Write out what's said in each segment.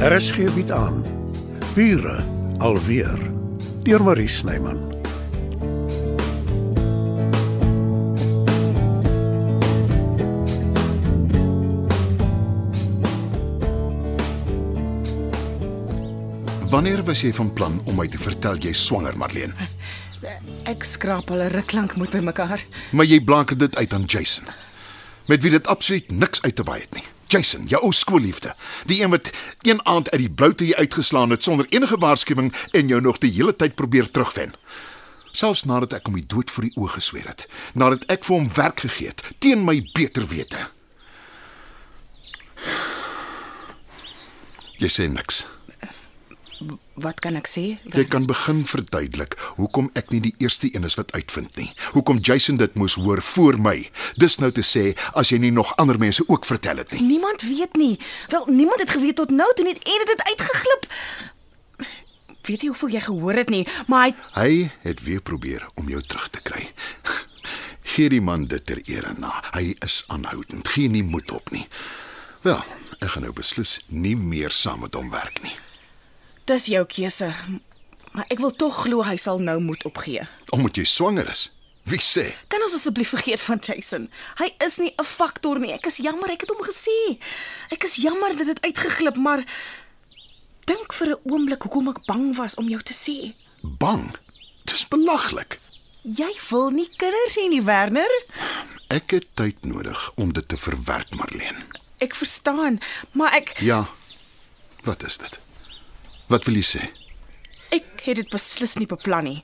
RSG bied aan Bure alweer deur Marie Snyman. Wanneer was jy van plan om my te vertel jy swanger, Marlene? Ek skraap al 'n ruk lank met mekaar. Maar jy blank dit uit aan Jason. Met wie dit absoluut niks uit te waai het nie. Jason, jou ou skoolliefde. Die een wat een aand uit die bloute jy uitgeslaan het sonder enige waarskuwing en jou nog die hele tyd probeer terugwen. Selfs nadat ek hom die dood voor die oë gesweer het, nadat ek vir hom werk gegee het teen my beter wete. Jy sê niks. Wat kan ek sê? Jy kan begin verduidelik hoekom ek nie die eerste een is wat uitvind nie. Hoekom Jason dit moes hoor voor my. Dis nou te sê as jy nie nog ander mense ook vertel het nie. Niemand weet nie. Wel, niemand het geweet tot nou toe en dit het uitgeglip. Weet jy hoeveel jy gehoor het nie, maar hy Hy het weer probeer om jou terug te kry. Gee die man dit ter ere na. Hy is aanhoudend. Gee nie moed op nie. Wel, ek gaan nou beslis nie meer saam met hom werk nie. Dis jou keuse. Maar ek wil tog glo hy sal nou moet opgee. Omdat jy swanger is. Wie sê? Kan ons asseblief vergeet van Jason? Hy is nie 'n faktor nie. Ek is jammer ek het hom gesê. Ek is jammer dit het uitgeglip, maar dink vir 'n oomblik hoekom ek bang was om jou te sê. Bang. Dis belaglik. Jy wil nie kinders hê nie, Werner. Ek het tyd nodig om dit te verwerk, Marlene. Ek verstaan, maar ek Ja. Wat is dit? Wat wil jy sê? ek het dit beslis nie beplan nie,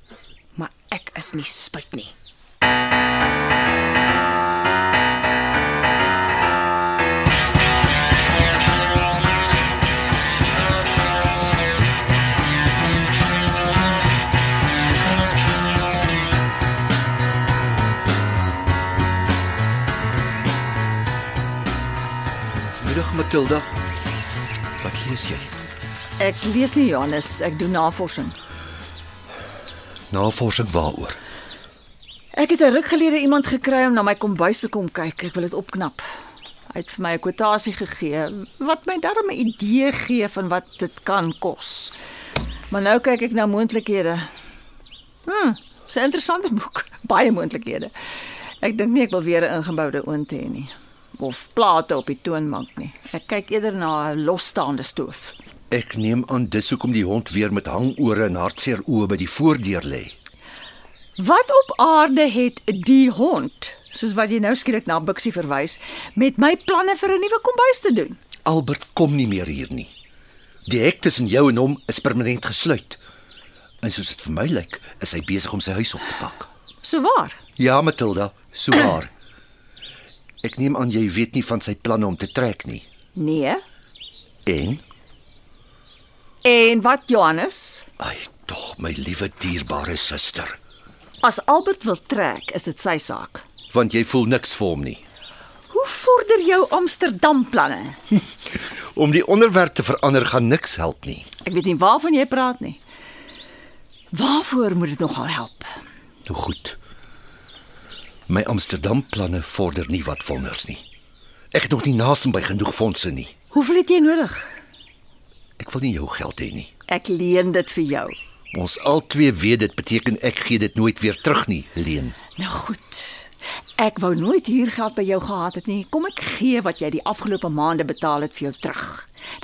maar ek is nie spyt nie. Middag Matilda. Wat lees jy? Ek lees nie Johannes, ek doen navorsing. Navorsing waaroor? Ek het 'n ruk gelede iemand gekry om na my kombuis te kom kyk. Ek wil dit opknap. Hy het vir my 'n kwotasie gegee wat my darm 'n idee gee van wat dit kan kos. Maar nou kyk ek na moontlikhede. Hm, 'n interessante boek. Baie moontlikhede. Ek dink nie ek wil weer 'n ingeboude oond hê nie of plate op die toonbank nie. Ek kyk eerder na 'n losstaande stoof. Ek neem aan dis hoekom die hond weer met hangore en hartseer oë by die voordeur lê. Wat op aarde het die hond, soos wat jy nou skielik na Bixie verwys, met my planne vir 'n nuwe kombuis te doen? Albert kom nie meer hier nie. Die hek tussen jou en hom is permanent gesluit. En soos dit vir my lyk, is hy besig om sy huis op te pak. So waar? Ja, Matilda, so waar. Ek neem aan jy weet nie van sy planne om te trek nie. Nee. En, En wat Johannes? ai, tog my liewe dierbare suster, As Albert wil trek, is dit sy saak. want jy voel niks vir hom nie. Hoe vorder jou Amsterdam planne? Om die onderwerp te verander gaan niks help nie. Ek weet nie waarvan jy praat nie. Waarvoor moet dit nogal help? Nou goed. My Amsterdam planne vorder nie wat wonders nie. Ek het nog nie naaste by genoeg fondse nie. Hoeveel het jy nodig? Ek wil nie jou geld hê nie. Ek leen dit vir jou. Ons albei weet dit beteken ek gee dit nooit weer terug nie, leen. Nou goed. Ek wou nooit hier geld by jou gehad het nie. Kom ek gee wat jy die afgelope maande betaal het vir jou terug.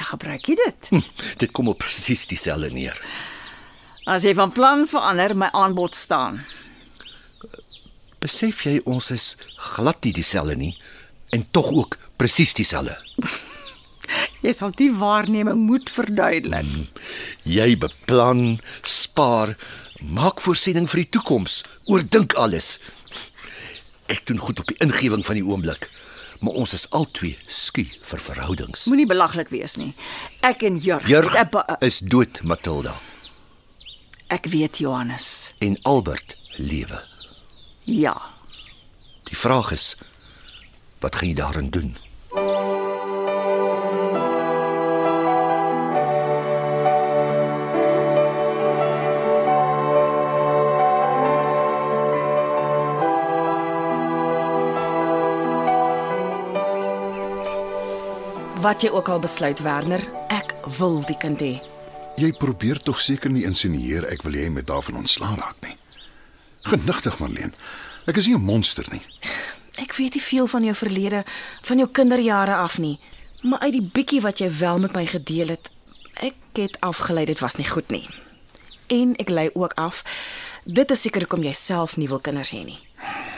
Dan gebruik jy dit. Hm, dit kom op presies dieselfde neer. As jy van plan verander, my aanbod staan. Besef jy ons is glad nie dieselfde nie en tog ook presies dieselfde. Jy sal die waarneming moet verduidelik. Jy beplan, spaar, maak voorsiening vir die toekoms, oordink alles. Ek doen goed op die ingewing van die oomblik, maar ons is albei skie vir verhoudings. Moenie belaglik wees nie. Ek en Jurg. Jurg Ek, be- is dood, Matilda, ek weet Johannes. en Albert lewe. Ja. Die vraag is wat gaan jy daarin doen? Wat jy ook al besluit, Werner, ek wil die kind hê. Jy probeer tog seker nie insinueer ek wil jy met daarvan ontslaa raak nie. Genigtig Marlene. Ek is nie 'n monster nie. Ek weet nie veel van jou verlede, van jou kinderjare af nie, maar uit die bietjie wat jy wel met my gedeel het, ek het afgelei dit was nie goed nie. En ek lei ook af. Dit is seker hoekom jy self nie wil kinders hê nie.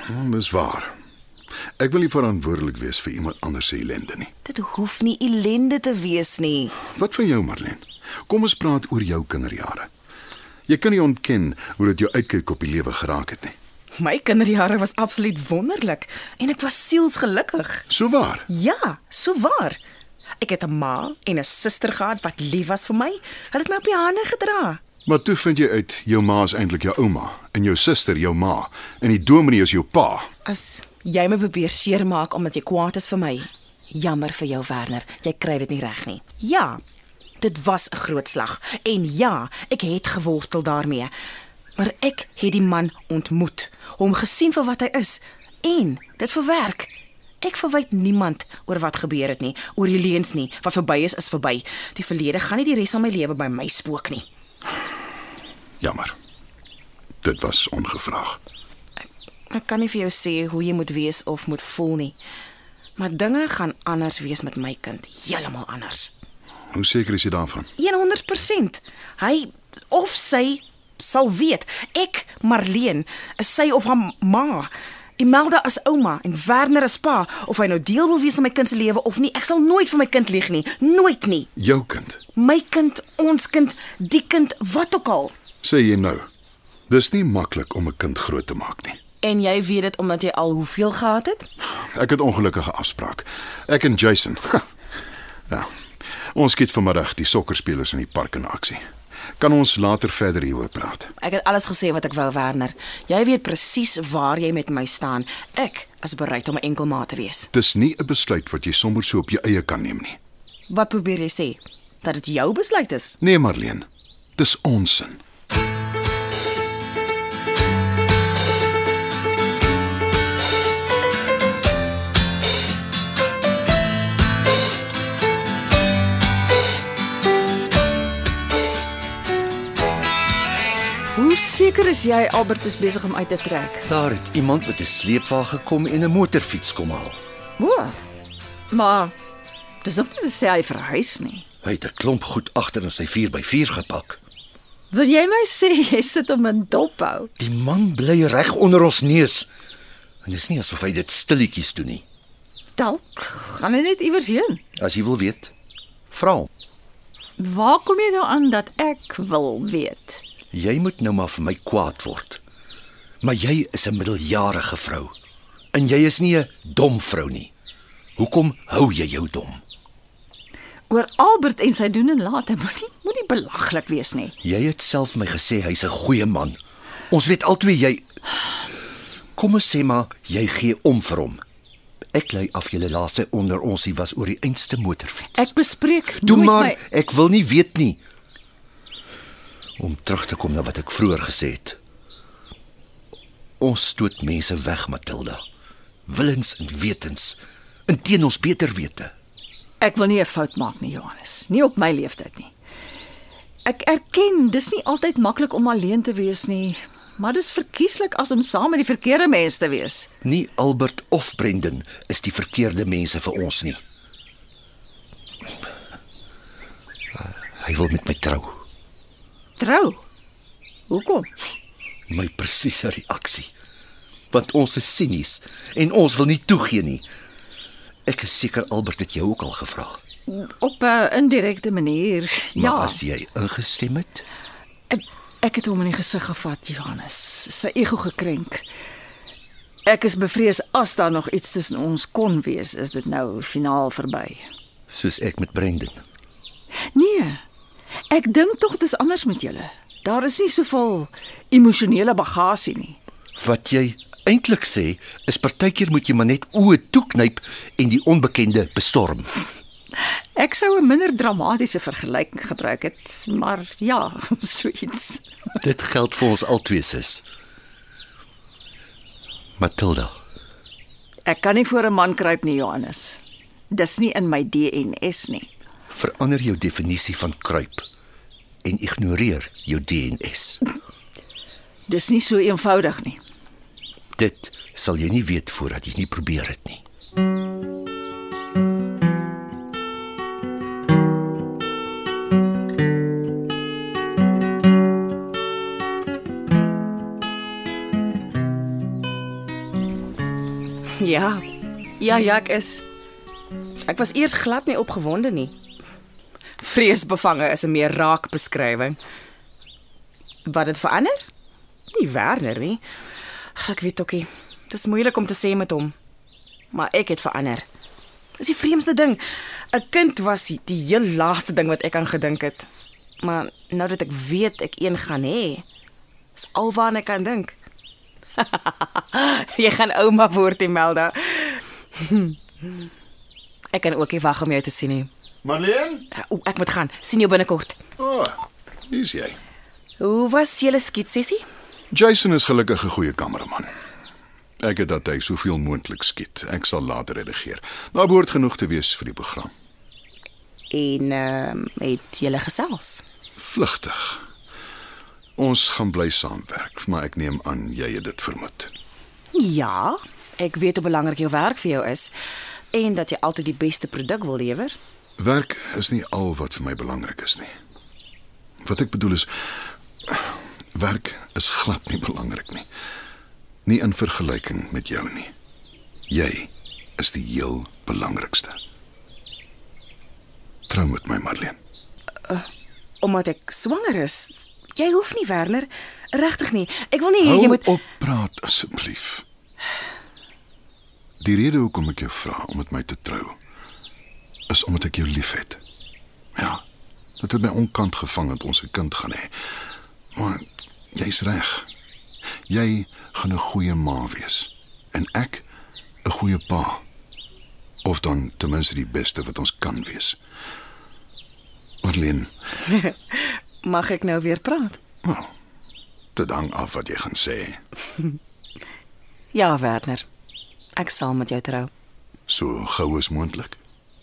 Hmm, dis waar. Ek wil nie verantwoordelik wees vir iemand anders se ellende nie. Dit hoef nie ellende te wees nie. Wat van jou Marlene? Kom ons praat oor jou kinderjare. Jy kan nie ontken hoe dit jou uitkyk op die lewe geraak het nie. My kinderjare was absoluut wonderlik en ek was sielsgelukkig. So waar. Ja, so waar. Ek het 'n ma en 'n suster gehad wat lief was vir my. Hulle het my op die hande gedra. Maar toe vind jy uit jou ma is eintlik jou ouma en jou suster jou ma en die dominee is jou pa. As jy my probeer seermaak omdat jy kwaad is vir my, jammer vir jou Werner, jy kry dit nie reg nie. Ja, dit was 'n groot slag en ja, ek het geworstel daarmee. Maar ek het die man ontmoet, hom gesien vir wat hy is en dit verwerk. Ek verwyd niemand oor wat gebeur het nie, oor die leuns nie. Wat verby is is verby. Die verlede gaan nie die res van my lewe by my spook nie. Jammer. Dit was ongevraag. Ek kan nie vir jou sê hoe jy moet wees of moet voel nie. Maar dinge gaan anders wees met my kind, heeltemal anders. Hoe seker is jy daarvan? 100%. Hy of sy sal weet. Ek, Marleen, is sy of haar ma. Imelda as ouma en Werner as pa, of hy nou deel wil wees in my kind se lewe of nie, ek sal nooit vir my kind lieg nie, nooit nie. Jou kind. My kind, ons kind, die kind, wat ook al. Sê jy nou. Dis nie maklik om 'n kind groot te maak nie. En jy weet dit omdat jy al hoeveel gehad het? Ek het ongelukkige afspraak. Ek en Jason. ja. Ons skiet vanmiddag die sokkerspelers in die park in aksie. Kan ons later verder hieroor praat? Ek het alles gesê wat ek wou, Werner. Jy weet presies waar jy met my staan. Ek is bereid om 'n enkelmaat te wees. Dis nie 'n besluit wat jy sommer so op jou eie kan neem nie. Wat probeer jy sê? Dat dit jou besluit is? Nee, Marlene. Dis ons seker is jy Albert is besig om uit te trek? Daar het iemand met 'n sleepwa gekom en 'n motorfiets kom haal. O. Maar dis ook nie te sê hy verhuis nie. Hy het 'n klomp goed agter in sy 4x4 gepak. Wil jy my sê jy sit hom in dophou? Die man bly reg onder ons neus. En dis nie asof hy dit stilletjies doen nie. Dalk gaan hy net iewers heen. As jy wil weet, vra hom. Waar kom jy nou aan dat ek wil weet? Jy moet nou maar vir my kwaad word. Maar jy is 'n middeljarige vrou. En jy is nie 'n dom vrou nie. Hoekom hou jy jou dom? Oor Albert en sy doen en late moenie moenie belaglik wees nie. Jy het self my gesê hy's 'n goeie man. Ons weet albei jy Kom ons sê maar jy gee om vir hom. Ek lei af julle laaste onder ons hier was oor die einste motorfiets. Ek bespreek Doen nooit maar, my ek wil nie weet nie. Om terug te kom na wat ek vroeër gesê het. Ons stoot mense weg, Matilda. Willens en wetens, in teen ons beter wete. Ek wil nie 'n fout maak nie, Johannes. Nie op my leeftyd nie. Ek erken dis nie altyd maklik om alleen te wees nie, maar dis verkieslik as om saam met die verkeerde mense te wees. Nie Albert of Brendan is die verkeerde mense vir ons nie. Hy wil met my trou. Trou. Hoekom? My presiese reaksie. Want ons is sinies en ons wil nie toegee nie. Ek is seker Albert het jou ook al gevra. Op 'n indirekte manier. Maar ja. as jy ingestem het, Ek, ek het hom in die gesig gevat, Johannes. Sy ego gekrenk. Ek is bevrees as daar nog iets tussen ons kon wees, is dit nou finaal verby. soos ek met Brendan. Nee. Ek dink tog dis anders met julle. Daar is nie soveel emosionele bagasie nie. Wat jy eintlik sê, is partykeer moet jy maar net oë toeknyp en die onbekende bestorm. Ek sou 'n minder dramatiese vergelyking gebruik het, maar ja, so iets. Dit geld vir ons albei sis. Matilda, Ek kan nie voor 'n man kruip nie, Johannes. Dis nie in my DNS nie. Verander jou definisie van kruip en ignoreer jou DNS. Dis nie so eenvoudig nie. Dit sal jy nie weet voordat jy nie probeer dit nie. Ja. Ja, ja, ek is. Ek was eers glad nie opgewonde nie. Vreesbevange is 'n meer raak beskrywing. Wat dit verander? Nie Werner nie. Ek weet ook nie. Dit is moeilik om te sê met hom. Maar ek het verander. Dis die vreemdste ding. 'n Kind was die heel laaste ding wat ek aan gedink het. Maar nou dat ek weet ek een gaan hê, is alwaar ek kan dink. Jy gaan ouma word, Imelda. Ek kan ook nie wag om jou te sien nie. Marlene? O, ek moet gaan. Sien jou binnekort. O, oh, hier's jy. Hoe was julle skietsessie? Jason is gelukkig 'n goeie kameraman. Ek het dat hy soveel moontlik skiet. Ek sal later redigeer. Daar behoort genoeg te wees vir die program. En ehm uh, het julle gesels? Vlugtig. Ons gaan bly saamwerk, maar ek neem aan jy het dit vermoed. Ja, ek weet hoe belangrik jou werk vir jou is en dat jy altyd die beste produk wil lewer. Werk is nie al wat vir my belangrik is nie. Wat ek bedoel is werk is glad nie belangrik nie. Nie in vergelyking met jou nie. Jy is die heel belangrikste. Trou met my, Marlene. Omdat ek swanger is. Jy hoef nie Werner, regtig nie. Ek wil nie hê jy moet op praat asseblief. Die rede hoekom ek jou vra om met my te trou is omdat ek jou liefhet. Ja. Dit het my onkant gevang dat ons 'n kind gaan hê. Maar jy's reg. Jy gaan 'n goeie ma wees en ek 'n goeie pa. Of dan ten minste die beste wat ons kan wees. Marlene, mag ek nou weer praat? nou, dit hang af wat jy gaan sê. Ja, Werner. Ek sal met jou trou. So gou as moontlik.